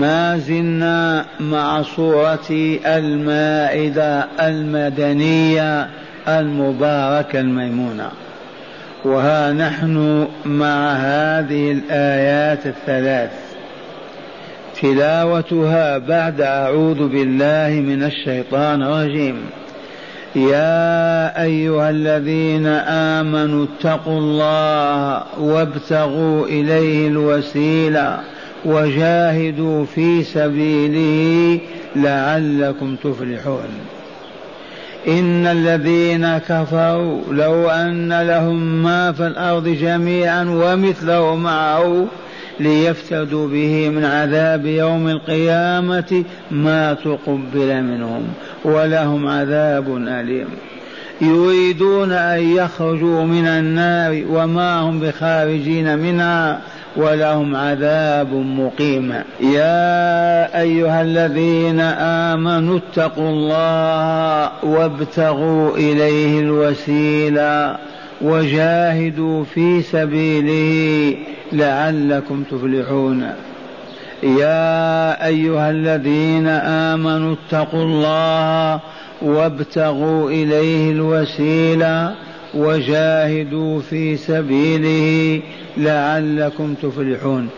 ما زلنا مع صورة المائدة المدنية المباركة الميمونة. وها نحن مع هذه الآيات الثلاث. تلاوتها بعد أعوذ بالله من الشيطان الرجيم. يا أيها الذين آمنوا اتقوا الله وابتغوا إليه الوسيلة. وجاهدوا في سبيله لعلكم تفلحون. إن الذين كفروا لو أن لهم ما في الأرض جميعا ومثله معه ليفتدوا به من عذاب يوم القيامة ما تقبل منهم ولهم عذاب أليم. يريدون أن يخرجوا من النار وما هم بخارجين منها ولهم عذاب مقيم. يا أيها الذين آمنوا اتقوا الله وابتغوا إليه الوسيلة وجاهدوا في سبيله لعلكم تفلحون. يا أيها الذين آمنوا اتقوا الله وابتغوا إليه الوسيلة وجاهدوا في سبيله لعلكم تفلحون.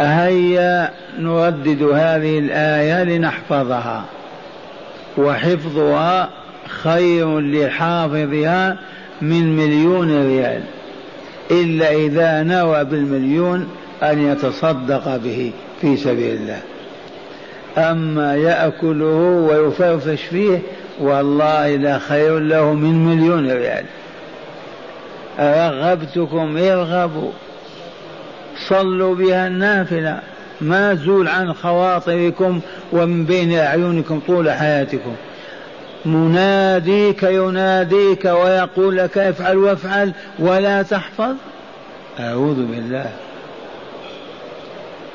هيا نردد هذه الآية لنحفظها. وحفظها خير لحافظها من مليون ريال. إلا إذا نوى بالمليون أن يتصدق به في سبيل الله. أما يأكله ويفرفش فيه والله لا خير له من مليون ريال. رغبتكم ارغبوا. صلوا بها النافلة. ما زول عن خواطركم ومن بين أعينكم طول حياتكم. مناديك يناديك ويقول لك افعل وافعل ولا تحفظ. أعوذ بالله.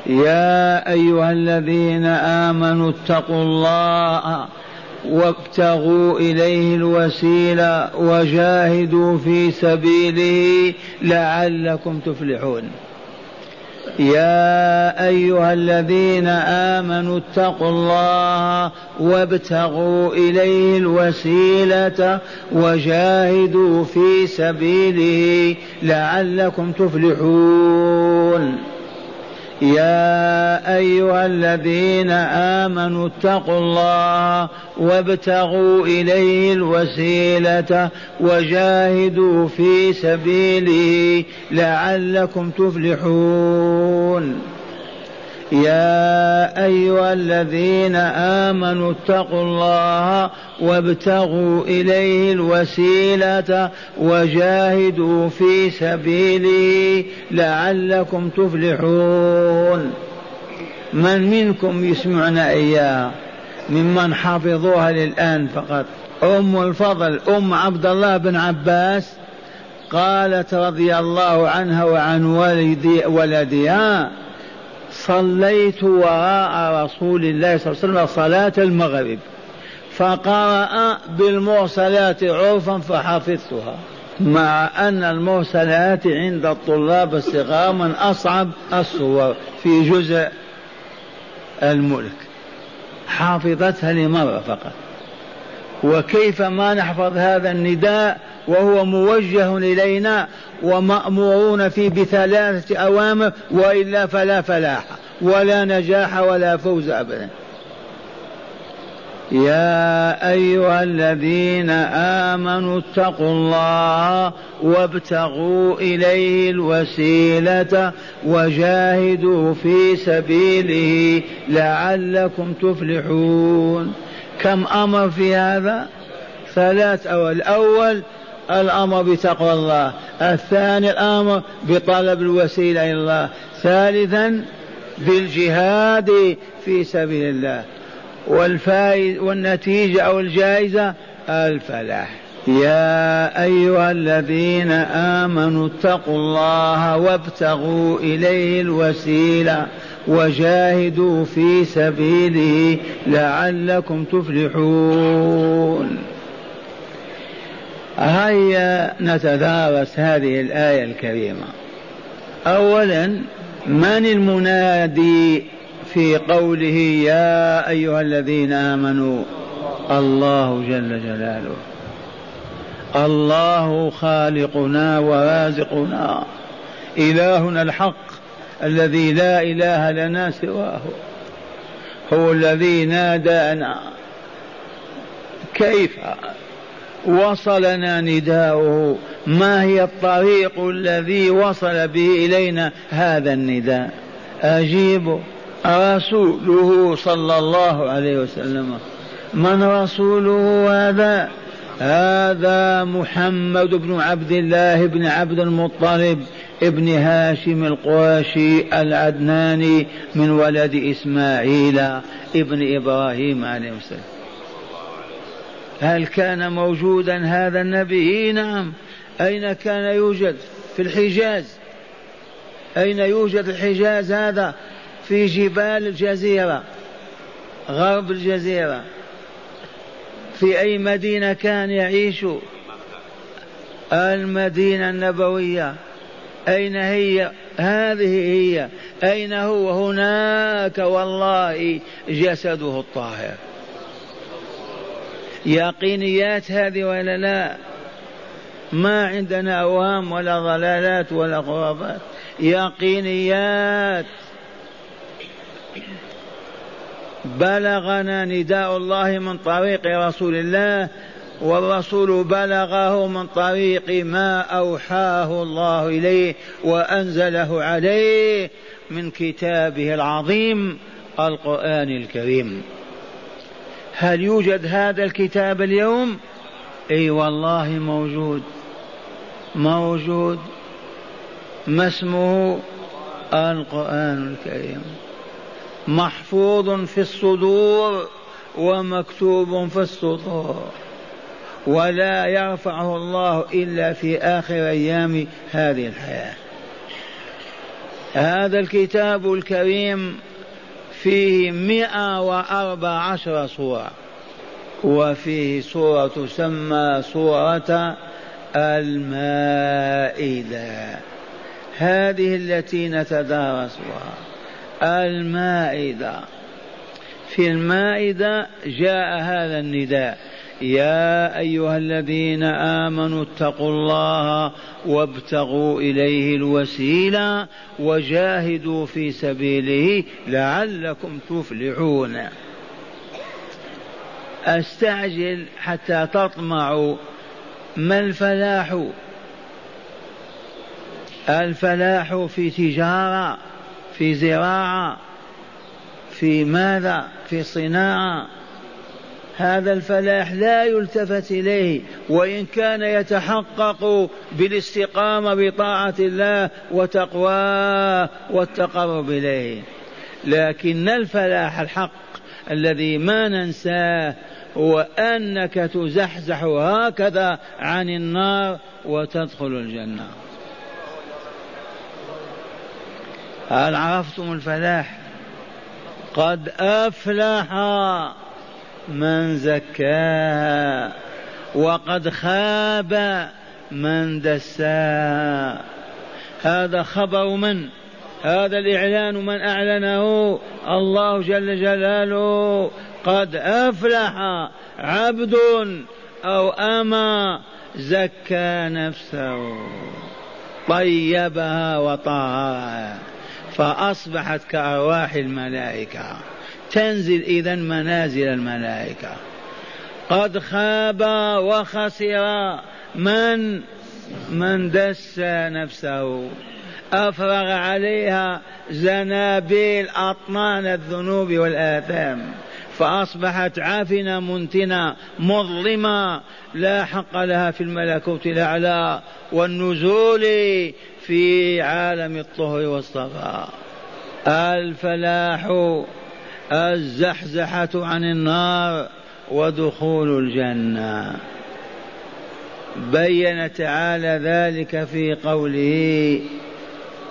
يا أيها الذين آمنوا اتقوا الله وابتغوا إليه الوسيلة وجاهدوا في سبيله لعلكم تفلحون. يا أيها الذين آمنوا اتقوا الله وابتغوا إليه الوسيلة وجاهدوا في سبيله لعلكم تفلحون. يا أيها الذين آمنوا اتقوا الله وابتغوا إليه الوسيلة وجاهدوا في سبيله لعلكم تفلحون. يا أيها الذين آمنوا اتقوا الله وابتغوا إليه الوسيلة وجاهدوا في سبيله لعلكم تفلحون. من منكم يسمعنا اياها ممن حفظوها للآن فقط. أم الفضل أم عبد الله بن عباس قالت رضي الله عنها وعن ولدي ولدها. صليت وراء رسول الله صلى الله عليه وسلم صلاة المغرب فقرأ بالمرسلات عرفا فحفظتها مع أن المرسلات عند الطلاب الصغار من أصعب الصور في جزء الملك. حافظتها لمرة فقط. وكيف ما نحفظ هذا النداء وهو موجه إلينا ومأمورون فيه بثلاثة أوامر وإلا فلا فلاح ولا نجاح ولا فوز أبدا. يا أيها الذين آمنوا اتقوا الله وابتغوا إليه الوسيلة وجاهدوا في سبيله لعلكم تفلحون. كم أمر في هذا؟ ثلاث أول. الأول الأمر بتقوى الله. الثاني الأمر بطلب الوسيلة إلى الله. ثالثا بالجهاد في سبيل الله. والفائد والنتيجة أو الجائزة الفلاح. يا أيها الذين آمنوا اتقوا الله وابتغوا إليه الوسيلة. وجاهدوا في سبيله لعلكم تفلحون. هيا نتدارس هذه الآية الكريمة. أولا من المنادي في قوله يا أيها الذين آمنوا؟ الله جل جلاله. الله خالقنا ورازقنا. إلهنا الحق. الذي لا إله لنا سواه. هو الذي نادانا. كيف وصلنا نداؤه؟ ما هي الطريق الذي وصل به إلينا هذا النداء؟ أجيب رسوله صلى الله عليه وسلم. من رسوله هذا؟ هذا محمد بن عبد الله بن عبد المطلب. ابن هاشم القرشي العدناني من ولد إسماعيل ابن إبراهيم عليه السلام. هل كان موجودا هذا النبي؟ نعم. أين كان يوجد في الحجاز؟ أين يوجد الحجاز هذا؟ في جبال الجزيرة غرب الجزيرة. في أي مدينة كان يعيش؟ المدينة النبوية. أين هي؟ هذه هي. أين هو؟ هناك والله جسده الطاهر. يقينيات هذه ولا لا؟ ما عندنا أوهام ولا ضلالات ولا خرافات يقينيات. بلغنا نداء الله من طريق رسول الله والرسول بلغه من طريق ما أوحاه الله إليه وأنزله عليه من كتابه العظيم القرآن الكريم. هل يوجد هذا الكتاب اليوم؟ إي والله موجود. موجود. ما اسمه؟ القرآن الكريم. محفوظ في الصدور ومكتوب في السطور. ولا يرفعه الله إلا في آخر أيام هذه الحياة. هذا الكتاب الكريم فيه مئة وأربع عشر سورة وفيه سورة تسمى سورة المائدة. هذه التي نتدارسها المائدة. في المائدة جاء هذا النداء. يا أيها الذين آمنوا اتقوا الله وابتغوا إليه الوسيلة وجاهدوا في سبيله لعلكم تفلحون. أستعجل حتى تطمعوا ما الفلاح؟ الفلاح في تجارة في زراعة في ماذا؟ في صناعة. هذا الفلاح لا يلتفت إليه وإن كان يتحقق بالاستقامة بطاعة الله وتقواه والتقرب إليه. لكن الفلاح الحق الذي ما ننساه هو أنك تزحزح هكذا عن النار وتدخل الجنة. هل عرفتم الفلاح؟ قد أفلح. من زكاها وقد خاب من دساها هذا خبر من؟ هذا الإعلان من أعلنه الله جل جلاله. قد أفلح عبد أو أما زكى نفسه. طيبها وطهرها فأصبحت كأرواح الملائكة. تنزل إذا منازل الملائكة. قد خاب وخسر من من دس نفسه. أفرغ عليها زنابيل أطنان الذنوب والآثام. فأصبحت عافنة منتنة مظلمة. لا حق لها في الملكوت الأعلى والنزول في عالم الطهر والصفاء. الفلاح الزحزحة عن النار ودخول الجنة. بين تعالى ذلك في قوله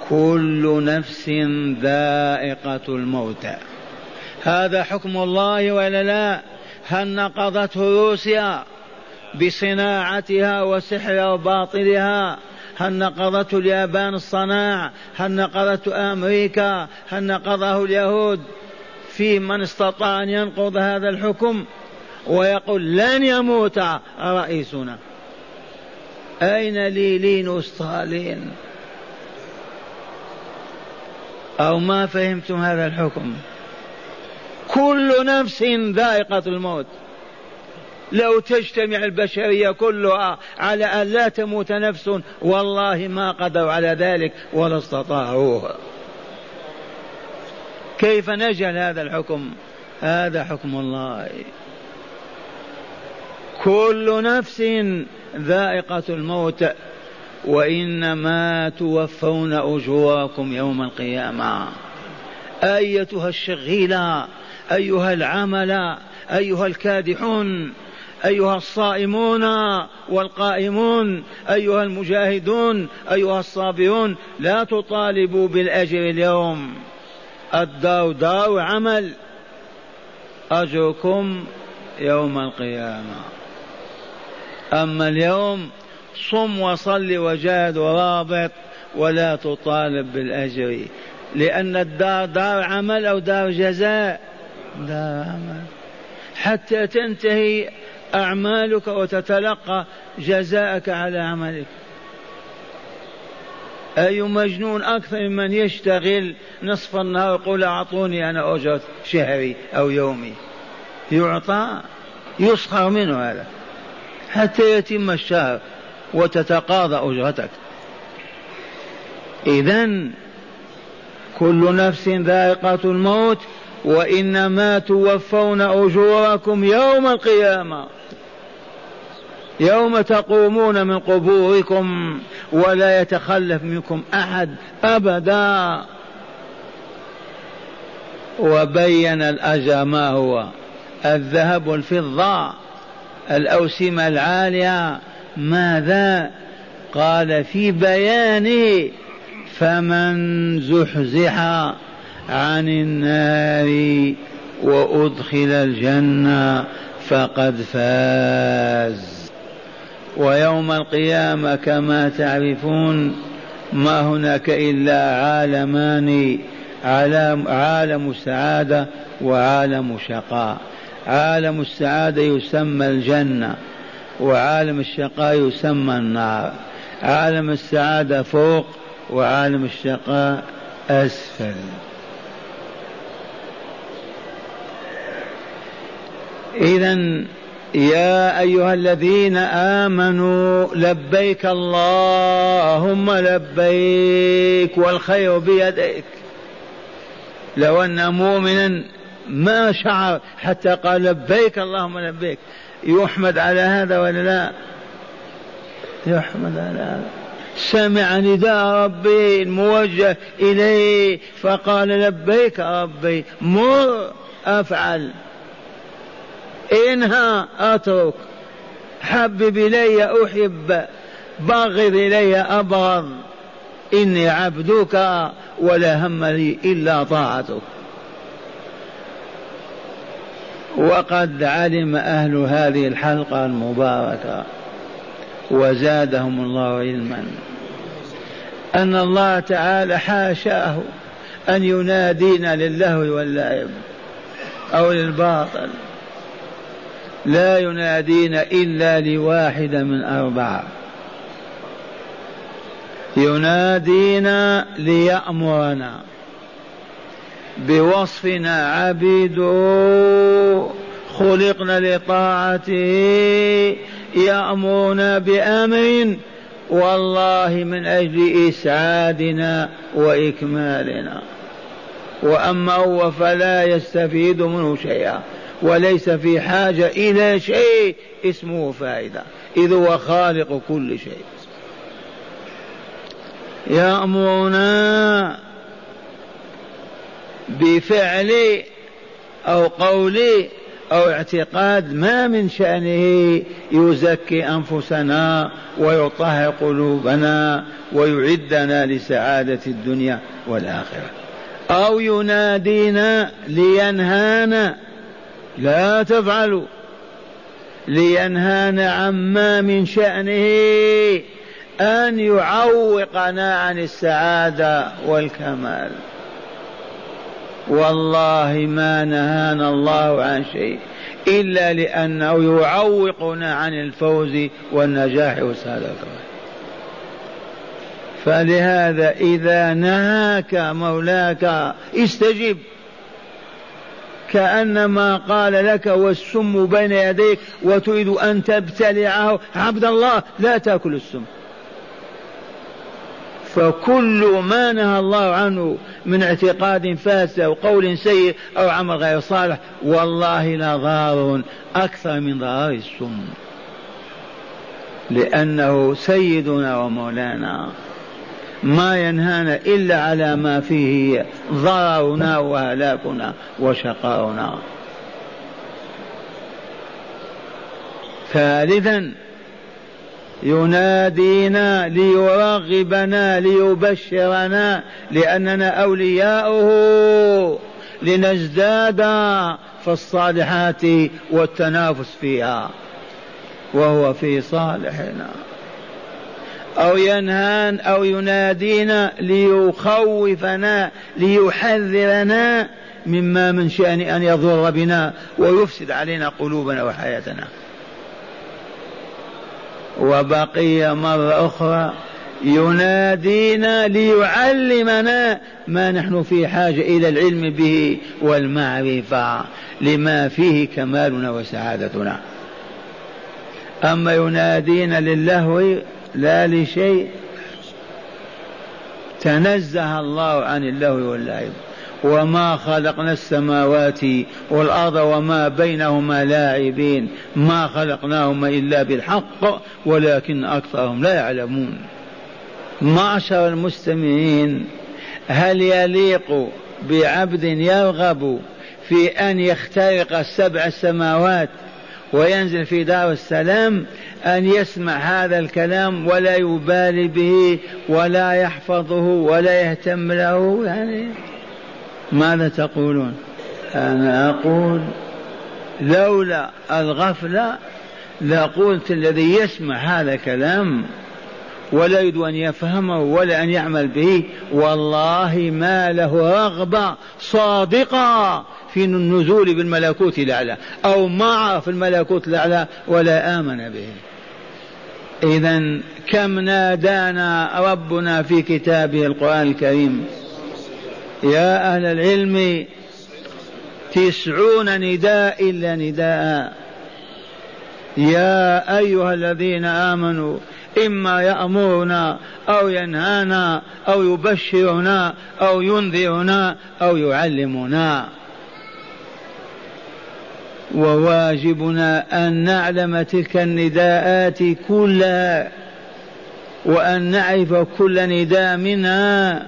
كل نفس ذائقة الموت. هذا حكم الله ولا لا؟ هل نقضته روسيا بصناعتها وسحرها وباطلها؟ هل نقضته اليابان الصناعة هل نقضته أمريكا؟ هل نقضه اليهود؟ في من استطاع أن ينقض هذا الحكم ويقول لن يموت رئيسنا. أين ليلين وستالين أو ما فهمتم هذا الحكم؟ كل نفس ذائقة الموت. لو تجتمع البشرية كلها على أن لا تموت نفس والله ما قدروا على ذلك ولا استطاعوه. كيف نجهل هذا الحكم؟ هذا حكم الله. كل نفس ذائقة الموت وإنما توفون أجوركم يوم القيامة. أيتها الشغيلة أيها العمل أيها الكادحون أيها الصائمون والقائمون أيها المجاهدون أيها الصابرون لا تطالبوا بالأجر اليوم. الدار دار عمل. أجركم يوم القيامة. أما اليوم صم وصل وجاهد ورابط ولا تطالب بالأجر لأن الدار دار عمل أو دار جزاء. دار عمل. حتى تنتهي أعمالك وتتلقى جزاءك على عملك. أي مجنون أكثر من يشتغل نصف النهار يقول أعطوني أنا أجرة شهري أو يومي. يعطى يسخر منه هذا. حتى يتم الشهر وتتقاضى أجرتك. إذا كل نفس ذائقة الموت وإنما توفون أجوركم يوم القيامة. يوم تقومون من قبوركم ولا يتخلف منكم أحد أبدا. وبين الأجر ما هو؟ الذهب والفضة الأوسمة العالية. ماذا؟ قال في بيانه فمن زحزح عن النار وأدخل الجنة فقد فاز. ويوم القيامة كما تعرفون ما هناك إلا عالمان عالم, عالم السعادة وعالم الشقاء. عالم السعادة يسمى الجنة وعالم الشقاء يسمى النار. عالم السعادة فوق وعالم الشقاء أسفل. إذا يا أيها الذين آمنوا لبيك اللهم لبيك والخير بيديك. لو أن مؤمنا ما شعر حتى قال لبيك اللهم لبيك. يحمد على هذا ولا لا؟ يحمد على هذا. سمع نداء ربي الموجه إليه فقال لبيك ربي مر أفعل. انهى أترك. حبب إلي أحب. بغض إلي أبغض. إني عبدك ولا هم لي إلا طاعتك. وقد علم أهل هذه الحلقة المباركة وزادهم الله علما أن الله تعالى حاشاه أن ينادينا للهو واللعب أو للباطل. لا ينادينا إلا لواحدة من أربعة. ينادينا ليأمرنا. بوصفنا عبيد خلقنا لطاعته يأمرنا بأمر والله من أجل إسعادنا وإكمالنا. وأما هو فلا يستفيد منه شيئا. وليس في حاجة إلى شيء اسمه فائدة. إذ هو خالق كل شيء. يأمرنا بفعل أو قول أو اعتقاد ما من شأنه يزكي أنفسنا ويطهر قلوبنا ويعدنا لسعادة الدنيا والآخرة. أو ينادينا لينهانا لا تفعلوا لينهانا عما من شأنه أن يعوقنا عن السعادة والكمال. والله ما نهانا الله عن شيء إلا لأنه يعوقنا عن الفوز والنجاح والسعادة فلهذا إذا نهاك مولاك استجب. كأنما قال لك والسم بين يديك وتريد أن تبتلعه. عبد الله لا تأكل السم. فكل ما نهى الله عنه من اعتقاد فاسد أو قول سيء أو عمل غير صالح والله لضار أكثر من ضرر السم. لأنه سيدنا ومولانا. ما ينهانا إلا على ما فيه ضررنا وهلاكنا وشقاؤنا. ثالثا ينادينا ليرغبنا ليبشرنا لأننا أولياؤه لنزداد في الصالحات والتنافس فيها وهو في صالحنا. أو ينهان أو ينادينا ليخوفنا ليحذرنا مما من شأن أن يضر بنا ويفسد علينا قلوبنا وحياتنا. وبقي مرة أخرى ينادينا ليعلمنا ما نحن في حاجة إلى العلم به والمعرفة لما فيه كمالنا وسعادتنا. أما ينادينا للهو لا لشيء تنزه الله عن اللهو واللعب. وما خلقنا السماوات والأرض وما بينهما لاعبين. ما خلقناهما إلا بالحق ولكن أكثرهم لا يعلمون. معشر المستمعين هل يليق بعبد يرغب في أن يخترق السبع السماوات وينزل في دار السلام؟ أن يسمع هذا الكلام ولا يبالي به ولا يحفظه ولا يهتم له يعني ماذا تقولون؟ أنا أقول لولا الغفلة لقلت الذي يسمع هذا الكلام ولا يريد أن يفهمه ولا أن يعمل به والله ما له رغبة صادقة في النزول بالملكوت الأعلى أو ما عرف الملكوت الأعلى ولا آمن به. إذا كم نادانا ربنا في كتابه القرآن الكريم؟ يا أهل العلم تسعون نداء إلا نداء. يا أيها الذين آمنوا إما يأمرنا أو ينهانا أو يبشرنا أو ينذرنا أو يعلمنا. وواجبنا أن نعلم تلك النداءات كلها وأن نعرف كل نداء منها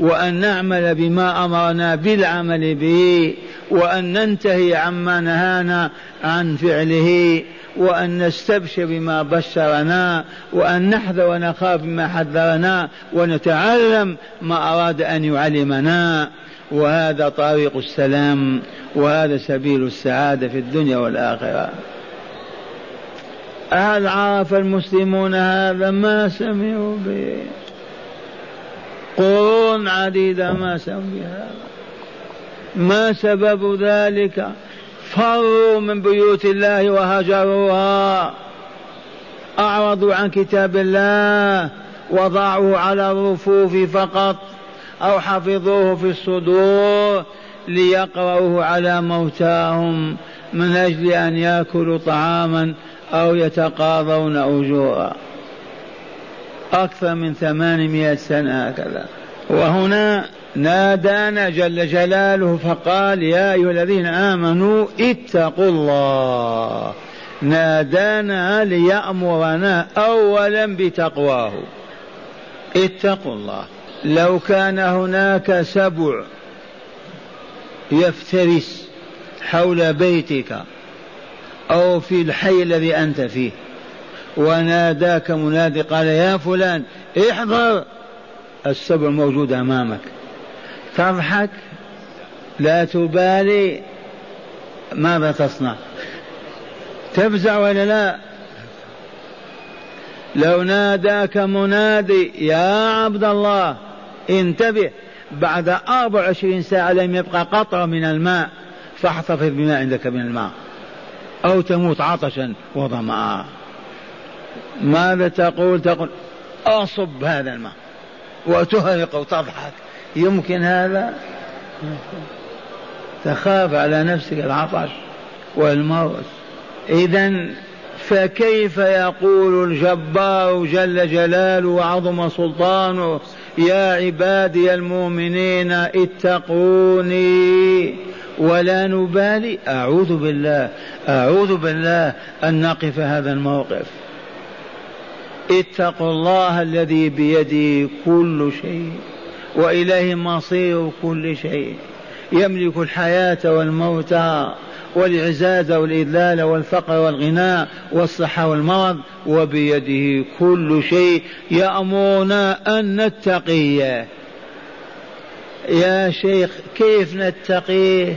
وأن نعمل بما أمرنا بالعمل به وأن ننتهي عما نهانا عن فعله وأن نستبشر بما بشرنا وأن نحذر ونخاف بما حذرنا ونتعلم ما أراد أن يعلمنا. وهذا طريق السلام وهذا سبيل السعادة في الدنيا والآخرة. هل عرف المسلمون هذا؟ ما سمعوا به. قرون عديدة ما سمعوا بهذا ما سبب ذلك؟ فروا من بيوت الله وهجروها. أعرضوا عن كتاب الله وضعوه على الرفوف فقط. أو حفظوه في الصدور ليقرأوه على موتاهم من أجل أن يأكلوا طعاما أو يتقاضون أجورا. أكثر من ثمانمائة سنة هكذا. وهنا نادانا جل جلاله فقال يا أيها الذين آمنوا اتقوا الله. نادانا ليأمرنا أولا بتقواه. اتقوا الله. لو كان هناك سبع يفترس حول بيتك أو في الحي الذي أنت فيه وناداك منادي قال يا فلان احضر. السبع موجود أمامك. تضحك؟ لا تبالي. ماذا تصنع؟ تفزع ولا لا؟ لو ناداك منادي يا عبد الله. انتبه بعد أربع وعشرين ساعة لم يبقى قطرة من الماء فاحتفظ بما عندك من الماء. أو تموت عطشا وظمأ. ماذا تقول؟ تقول أصب هذا الماء وتهرق وتضحك. يمكن هذا؟ تخاف على نفسك العطش والموت. إذا فكيف يقول الجبار جل جلاله وعظم سلطانه يا عبادي المؤمنين اتقوني ولا نبالي أعوذ بالله أعوذ بالله أن نقف هذا الموقف. اتقوا الله الذي بيده كل شيء وإليه مصير كل شيء. يملك الحياة والموت. والعزاز والإذلال والفقر والغناء والصحة والمرض وبيده كل شيء. يأمرنا أن نتقيه يا شيخ كيف نتقيه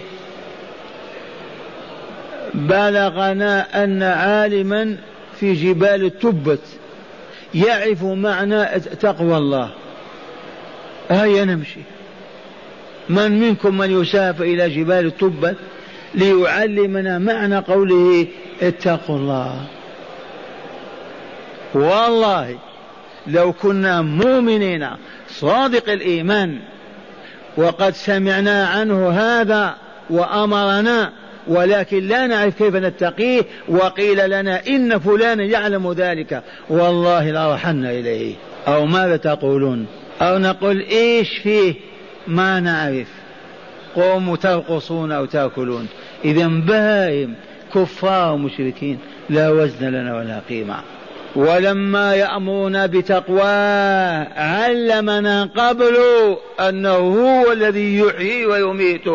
بلغنا أن عالما في جبال التبت يعرف معنى تقوى الله. هيا نمشي. من منكم من يسافر إلى جبال التبت؟ ليعلمنا معنى قوله اتقوا الله. والله لو كنا مؤمنين صادق الإيمان وقد سمعنا عنه هذا وأمرنا ولكن لا نعرف كيف نتقيه وقيل لنا إن فلانا يعلم ذلك. والله لرحنا إليه. أو ماذا تقولون؟ أو نقول إيش فيه؟ ما نعرف. قوموا ترقصون أو تأكلون. إذا بهائم كفار ومشركين لا وزن لنا ولا قيمة. ولما يأمرنا بتقواه علمنا قبل أنه هو الذي يحيي ويميت.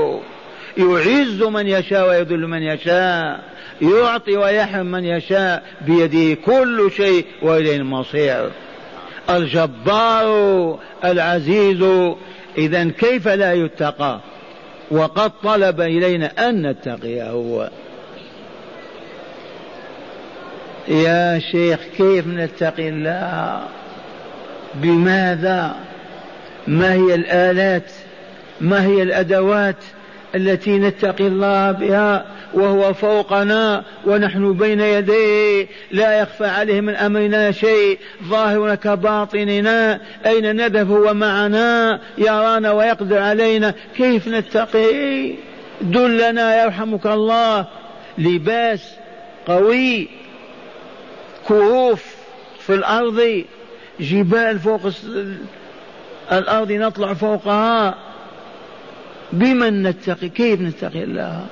يعز من يشاء ويذل من يشاء. يعطي ويحرم من يشاء. بيده كل شيء وإليه المصير. الجبار العزيز اذا كيف لا يتقى؟ وقد طلب إلينا أن نتقيه هو. يا شيخ كيف نتقي؟ الله بماذا؟ ما هي الآلات؟ ما هي الأدوات؟ التي نتقي الله بها وهو فوقنا ونحن بين يديه. لا يخفى عليه من أمرنا شيء. ظاهرنا كباطننا. أين نذهب هو معنا يرانا ويقدر علينا. كيف نتقي؟ دلنا يرحمك الله. لباس قوي. كهوف في الأرض. جبال فوق الأرض نطلع فوقها. بمن نتقي؟ كيف نتقي الله؟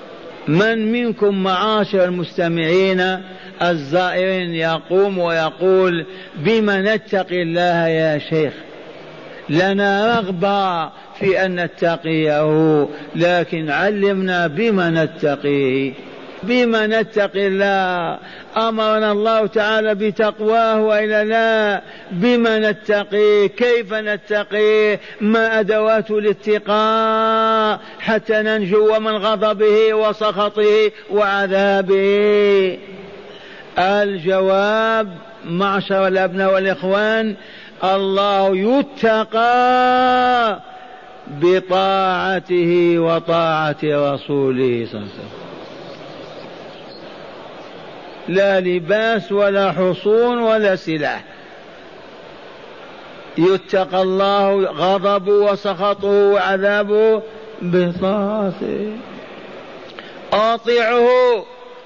من منكم معاشر المستمعين الزائرين يقوم ويقول بما نتقي الله يا شيخ؟ لنا رغبة في أن نتقيه لكن علمنا بما نتقيه. بما نتقي الله. أمرنا الله تعالى بتقواه والا لا. بما نتقيه؟ كيف نتقيه؟ ما أدوات الاتقاء حتى ننجو من غضبه وسخطه وعذابه. الجواب معشر الأبناء والإخوان الله يتقى بطاعته وطاعة رسوله صلى الله عليه وسلم. لا لباس ولا حصون ولا سلاح. يتقى الله غضبه وسخطه وعذابه بطاعته أطيعه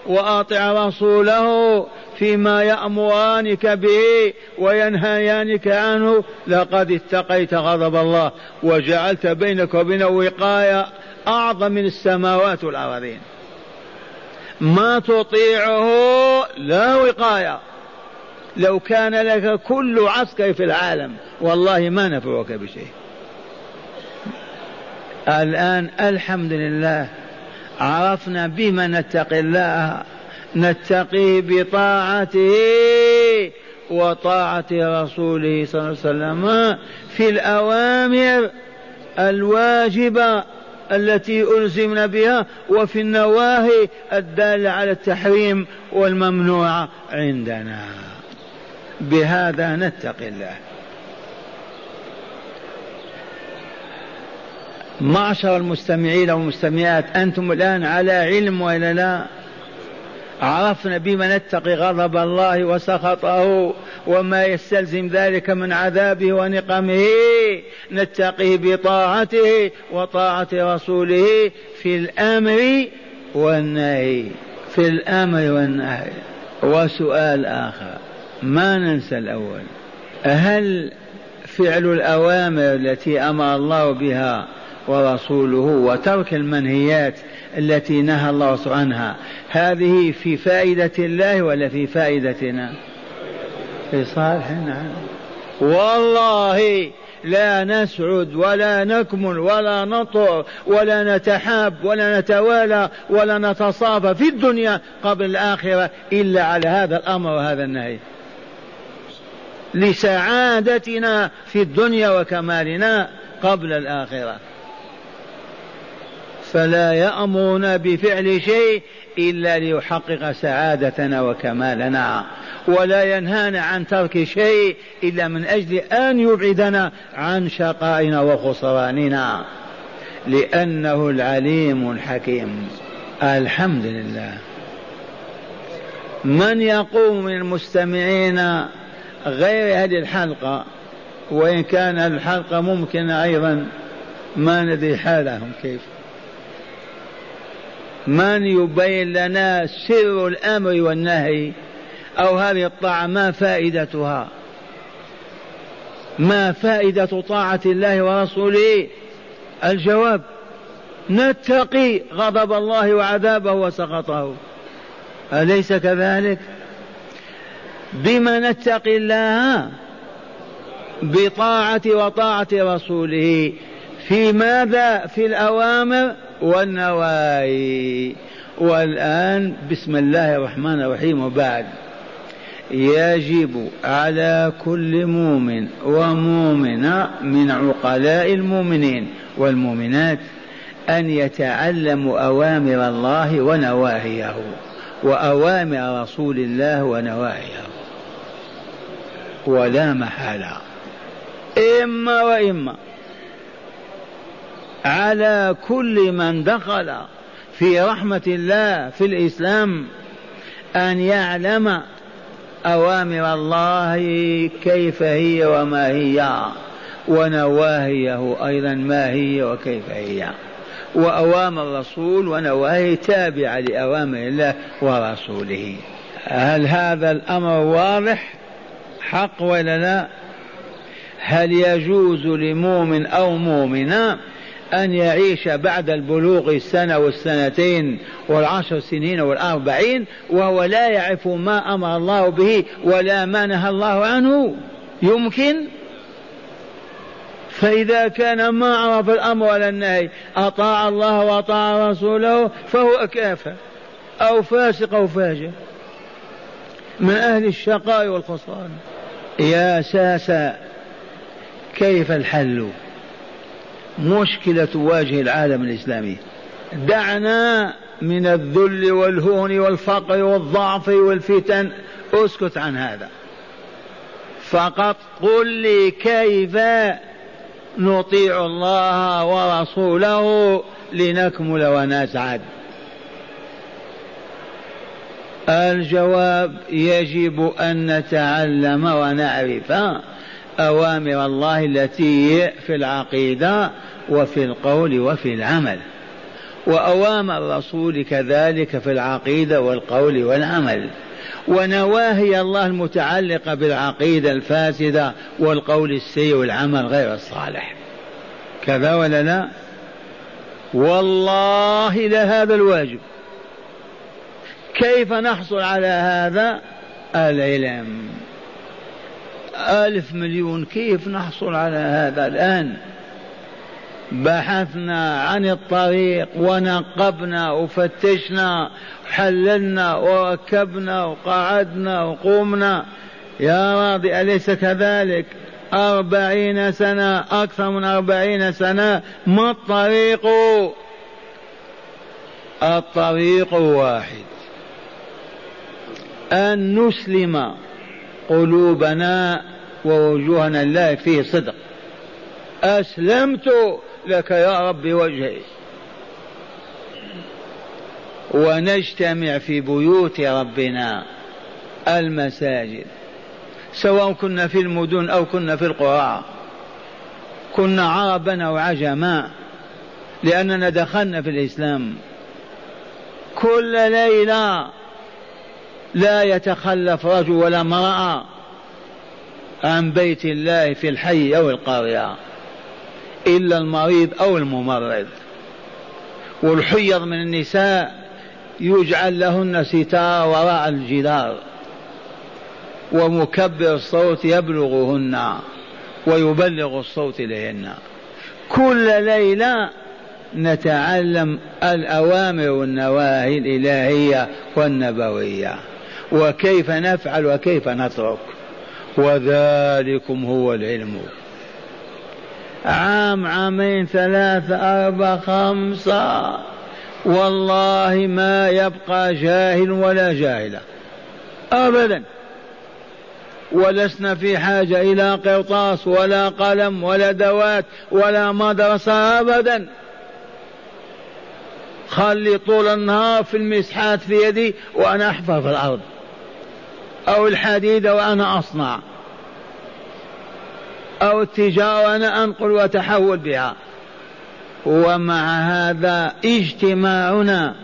وأطع رسوله فيما يأمرانك به وينهيانك عنه. لقد اتقيت غضب الله وجعلت بينك وبينه وقاية أعظم من السماوات والأراضين ما تطيعه لا وقاية. لو كان لك كل عسكر في العالم والله ما نفعك بشيء. الآن الحمد لله عرفنا بما نتقي الله. نتقي بطاعته وطاعة رسوله صلى الله عليه وسلم في الأوامر الواجبة. التي ألزمنا بها وفي النواهي الدالة على التحريم والممنوع عندنا. بهذا نتقي الله. معشر المستمعين والمستمعات أنتم الآن على علم وإلا لا؟ عرفنا بما نتقي غضب الله وسخطه وما يستلزم ذلك من عذابه ونقمه. نتقيه بطاعته وطاعة رسوله في الأمر والنهي في الأمر والنهي. وسؤال آخر ما ننسى الأول هل فعل الأوامر التي أمر الله بها ورسوله وترك المنهيات التي نهى الله عنها هذه في فائدة الله ولا في فائدتنا؟ في صالحنا. والله لا نسعد ولا نكمل ولا نطر ولا نتحاب ولا نتوالى ولا نتصافى في الدنيا قبل الآخرة إلا على هذا الأمر وهذا النهي. لسعادتنا في الدنيا وكمالنا قبل الآخرة. فلا يأمرنا بفعل شيء إلا ليحقق سعادتنا وكمالنا ولا ينهانا عن ترك شيء إلا من أجل أن يبعدنا عن شقائنا وخسراننا لأنه العليم الحكيم. الحمد لله من يقوم من المستمعين غير هذه الحلقة وإن كان الحلقة ممكنة أيضا ما ندري حالهم كيف. من يبين لنا سر الأمر والنهي أو هذه الطاعة ما فائدتها؟ ما فائدة طاعة الله ورسوله؟ الجواب نتقي غضب الله وعذابه وسخطه. أليس كذلك؟ بما نتقي الله بطاعة وطاعة رسوله. في ماذا؟ في الأوامر والنواهي. والآن بسم الله الرحمن الرحيم وبعد. يجب على كل مؤمن ومؤمنة من عقلاء المؤمنين والمؤمنات أن يتعلموا أوامر الله ونواهيه وأوامر رسول الله ونواهيه. ولا محالة. إما وإما. على كل من دخل في رحمة الله في الإسلام أن يعلم أوامر الله كيف هي وما هي ونواهيه أيضا ما هي وكيف هي. وأوامر الرسول ونواهيه تابعة لأوامر الله ورسوله. هل هذا الأمر واضح؟ حق ولا لا؟ هل يجوز لمؤمن أو مؤمنة؟ أن يعيش بعد البلوغ السنة والسنتين والعشر سنين والأربعين وهو لا يعرف ما أمر الله به ولا ما نهى الله عنه. يمكن؟ فإذا كان ما عرف الأمر ولا النهي أطاع الله وأطاع رسوله فهو كافر أو فاسق أو فاجر. من أهل الشقاء والخسران. يا ساسا كيف الحل؟ مشكلة تواجه العالم الإسلامي. دعنا من الذل والهون والفقر والضعف والفتن. اسكت عن هذا. فقط قل لي كيف نطيع الله ورسوله لنكمل ونسعد. الجواب يجب أن نتعلم ونعرف. أوامر الله التي في العقيدة وفي القول وفي العمل. وأوامر الرسول كذلك في العقيدة والقول والعمل. ونواهي الله المتعلقة بالعقيدة الفاسدة والقول السيء والعمل غير الصالح. كذا ولا لا؟ والله لهذا الواجب. كيف نحصل على هذا؟ العلم. ألف مليون كيف نحصل على هذا الآن؟ بحثنا عن الطريق ونقبنا وفتشنا حللنا وركبنا وقعدنا وقمنا يا راضي أليس كذلك؟ أربعين سنة أكثر من أربعين سنة ما الطريق؟ الطريق واحد. أن نسلم قلوبنا ووجوهنا لله فيه صدق. أسلمت لك يا رب وجهي. ونجتمع في بيوت ربنا المساجد سواء كنا في المدن أو كنا في القرى. كنا عربا أو عجما لأننا دخلنا في الإسلام. كل ليلة لا يتخلف رجل ولا امراه عن بيت الله في الحي أو القرية إلا المريض أو الممرض. والحيض من النساء يجعل لهن ستار وراء الجدار ومكبر الصوت يبلغهن ويبلغ الصوت إليهن. كل ليلة نتعلم الأوامر والنواهي الإلهية والنبوية. وكيف نفعل وكيف نترك. وذلكم هو العلم. عام عامين ثلاثة أربعة خمسة. والله ما يبقى جاهل ولا جاهلة. أبدا. ولسنا في حاجة إلى قرطاس ولا قلم ولا دوات ولا مدرسة أبدا. خلي طول النهار في المسحات في يدي وأنا أحفر في الأرض. أو الحديد وأنا أصنع. أو التجارة وأنا أنقل وأتحول بها. ومع هذا اجتماعنا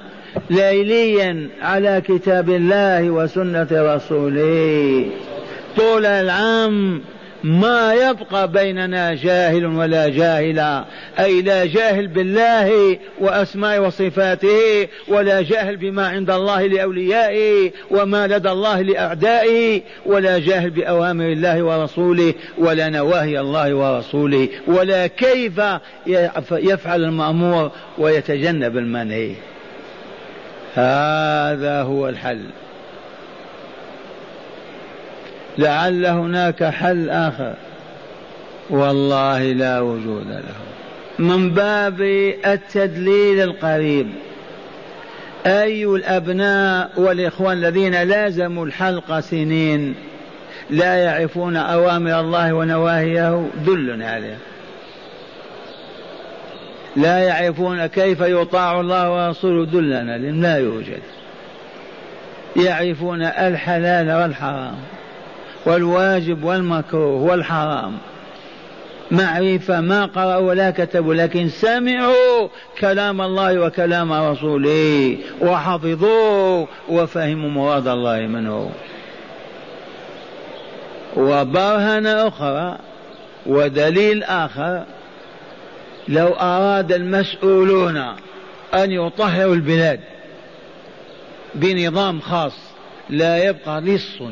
ليليا على كتاب الله وسنة رسوله. طول العام ما يبقى بيننا جاهل ولا جاهلا. أي لا جاهل بالله وأسماء وصفاته ولا جاهل بما عند الله لأوليائه وما لدى الله لأعدائه ولا جاهل بأوامر الله ورسوله ولا نواهي الله ورسوله. ولا كيف يفعل المأمور ويتجنب المنهي. هذا هو الحل. لعل هناك حل آخر. والله لا وجود له. من باب التدليل القريب. أي الأبناء والإخوان الذين لازموا الحلقة سنين لا يعرفون أوامر الله ونواهيه دل عليه لا يعرفون كيف يطاع الله ورسوله دلنا لا يوجد. يعرفون الحلال والحرام. والواجب والمكروه والحرام. معرفة ما قرأوا ولا كتبوا لكن سمعوا كلام الله وكلام رسوله وحفظوه وفهموا مراد الله منه. وبرهنة أخرى ودليل آخر لو أراد المسؤولون أن يطهروا البلاد بنظام خاص لا يبقى لص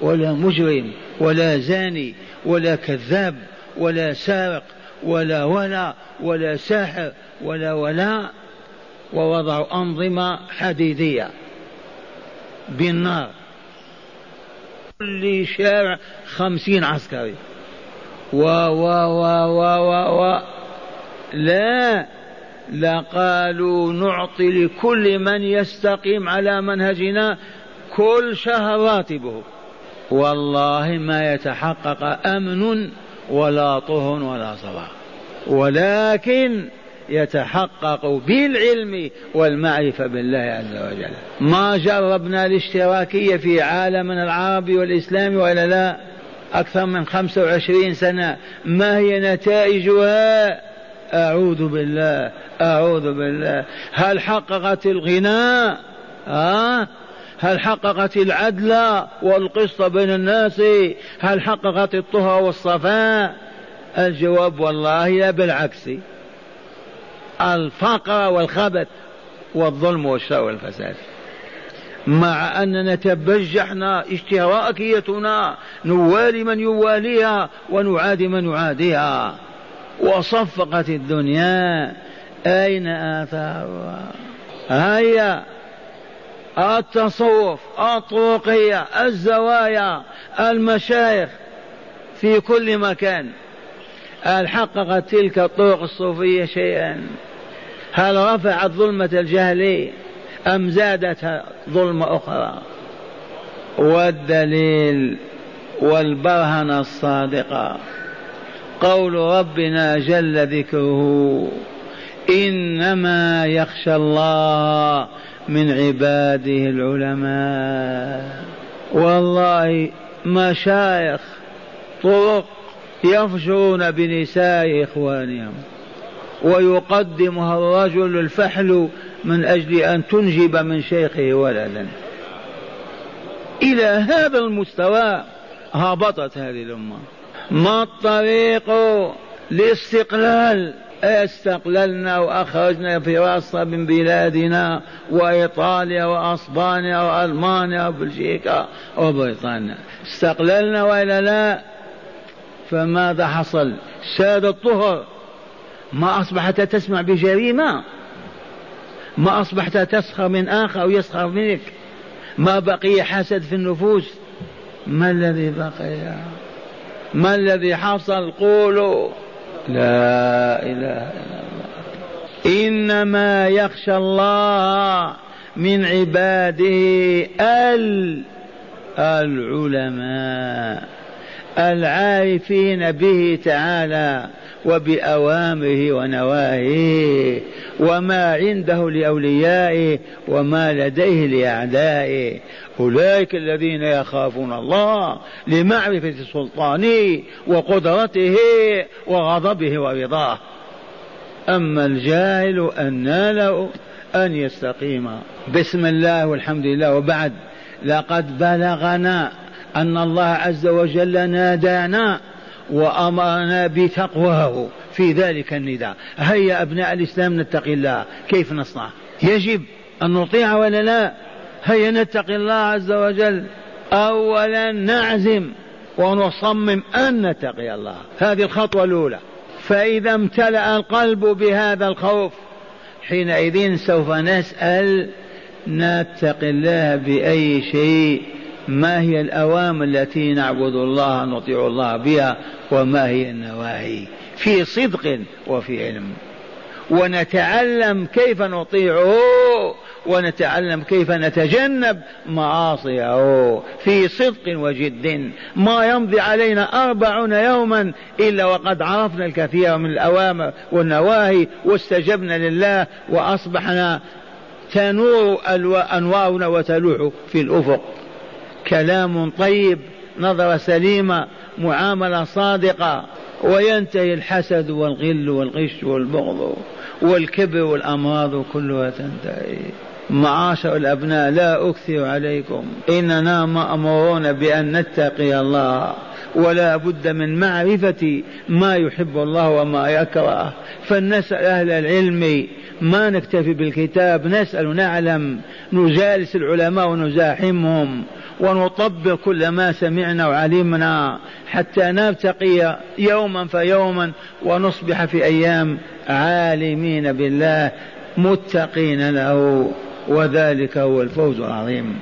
ولا مجرم ولا زاني ولا كذاب ولا سارق ولا ولا ولا ساحر ولا ولا ووضعوا أنظمة حديدية بالنار. كل شارع خمسين عسكري. و و و و و, و لا لقالوا نعطي لكل من يستقيم على منهجنا كل شهر راتبه. والله ما يتحقق أمن ولا طهن ولا صلاح ولكن يتحقق بالعلم والمعرفة بالله عز وجل. ما جربنا الاشتراكية في عالمنا العربي والإسلامي وإلا لا أكثر من خمسة وعشرين سنة. ما هي نتائجها؟ أعوذ بالله أعوذ بالله. هل حققت الغناء؟ آه هل حققت العدل والقسط بين الناس؟ هل حققت الطهر والصفاء؟ الجواب والله لا بالعكس. الفقر والخبث والظلم والشر والفساد. مع أننا تبجحنا اشتراكيتنا نوالي من يواليها ونعادي من يعاديها. وصفقت الدنيا أين آثارها؟ هيا. التصوف الطرقية الزوايا المشايخ في كل مكان. هل حققت تلك الطرق الصوفية شيئا؟ هل رفعت ظلمة الجهل أم زادت ظلمة أخرى؟ والدليل والبرهنة الصادقة. قول ربنا جل ذكره إنما يخشى الله من عباده العلماء. والله مشايخ طرق يفجرون بنساء إخوانهم ويقدمها الرجل الفحل من أجل أن تنجب من شيخه ولدا. إلى هذا المستوى هبطت هذه الأمة. ما الطريق لاستقلال أستقللنا وأخرجنا فراسة من بلادنا وإيطاليا وأسبانيا وألمانيا وبلجيكا وبريطانيا. استقللنا والا لا. فماذا حصل؟ ساد الطهر. ما أصبحت تسمع بجريمة. ما أصبحت تسخر من آخر أو يسخر منك. ما بقي حسد في النفوس. ما الذي بقي؟ ما الذي حصل؟ قولوا. لا إله إلا الله. إنما يخشى الله من عباده العلماء العارفين به تعالى. وبأوامره ونواهيه وما عنده لأوليائه وما لديه لأعدائه. أولئك الذين يخافون الله لمعرفة سلطانه وقدرته وغضبه ورضاه. أما الجاهل أن له أن يستقيم. بسم الله والحمد لله. وبعد لقد بلغنا أن الله عز وجل نادانا وأمرنا بتقواه في ذلك النداء. هيا أبناء الإسلام نتقي الله. كيف نصنع؟ يجب أن نطيع ولا لا؟ هيا نتقي الله عز وجل. أولا نعزم ونصمم أن نتقي الله. هذه الخطوة الأولى. فإذا امتلأ القلب بهذا الخوف حينئذ سوف نسأل نتقي الله بأي شيء ما هي الأوامر التي نعبد الله نطيع الله بها وما هي النواهي في صدق وفي علم. ونتعلم كيف نطيعه ونتعلم كيف نتجنب معاصيه في صدق وجد. ما يمضي علينا أربعون يوما إلا وقد عرفنا الكثير من الأوامر والنواهي واستجبنا لله وأصبحنا تنور أنوارنا وتلوح في الأفق. كلام طيب نظرة سليمة معاملة صادقة وينتهي الحسد والغل والغش والبغض والكبر والأمراض كلها تنتهي. معاشر الأبناء لا أكثر عليكم. إننا مأمورون بأن نتقي الله ولا بد من معرفة ما يحب الله وما يكره. فلنسأل أهل العلم ما نكتفي بالكتاب نسأل نعلم نجالس العلماء ونزاحمهم ونطبق كل ما سمعنا وعلمنا حتى نرتقي يوما فيوما ونصبح في أيام عالمين بالله متقين له وذلك هو الفوز العظيم.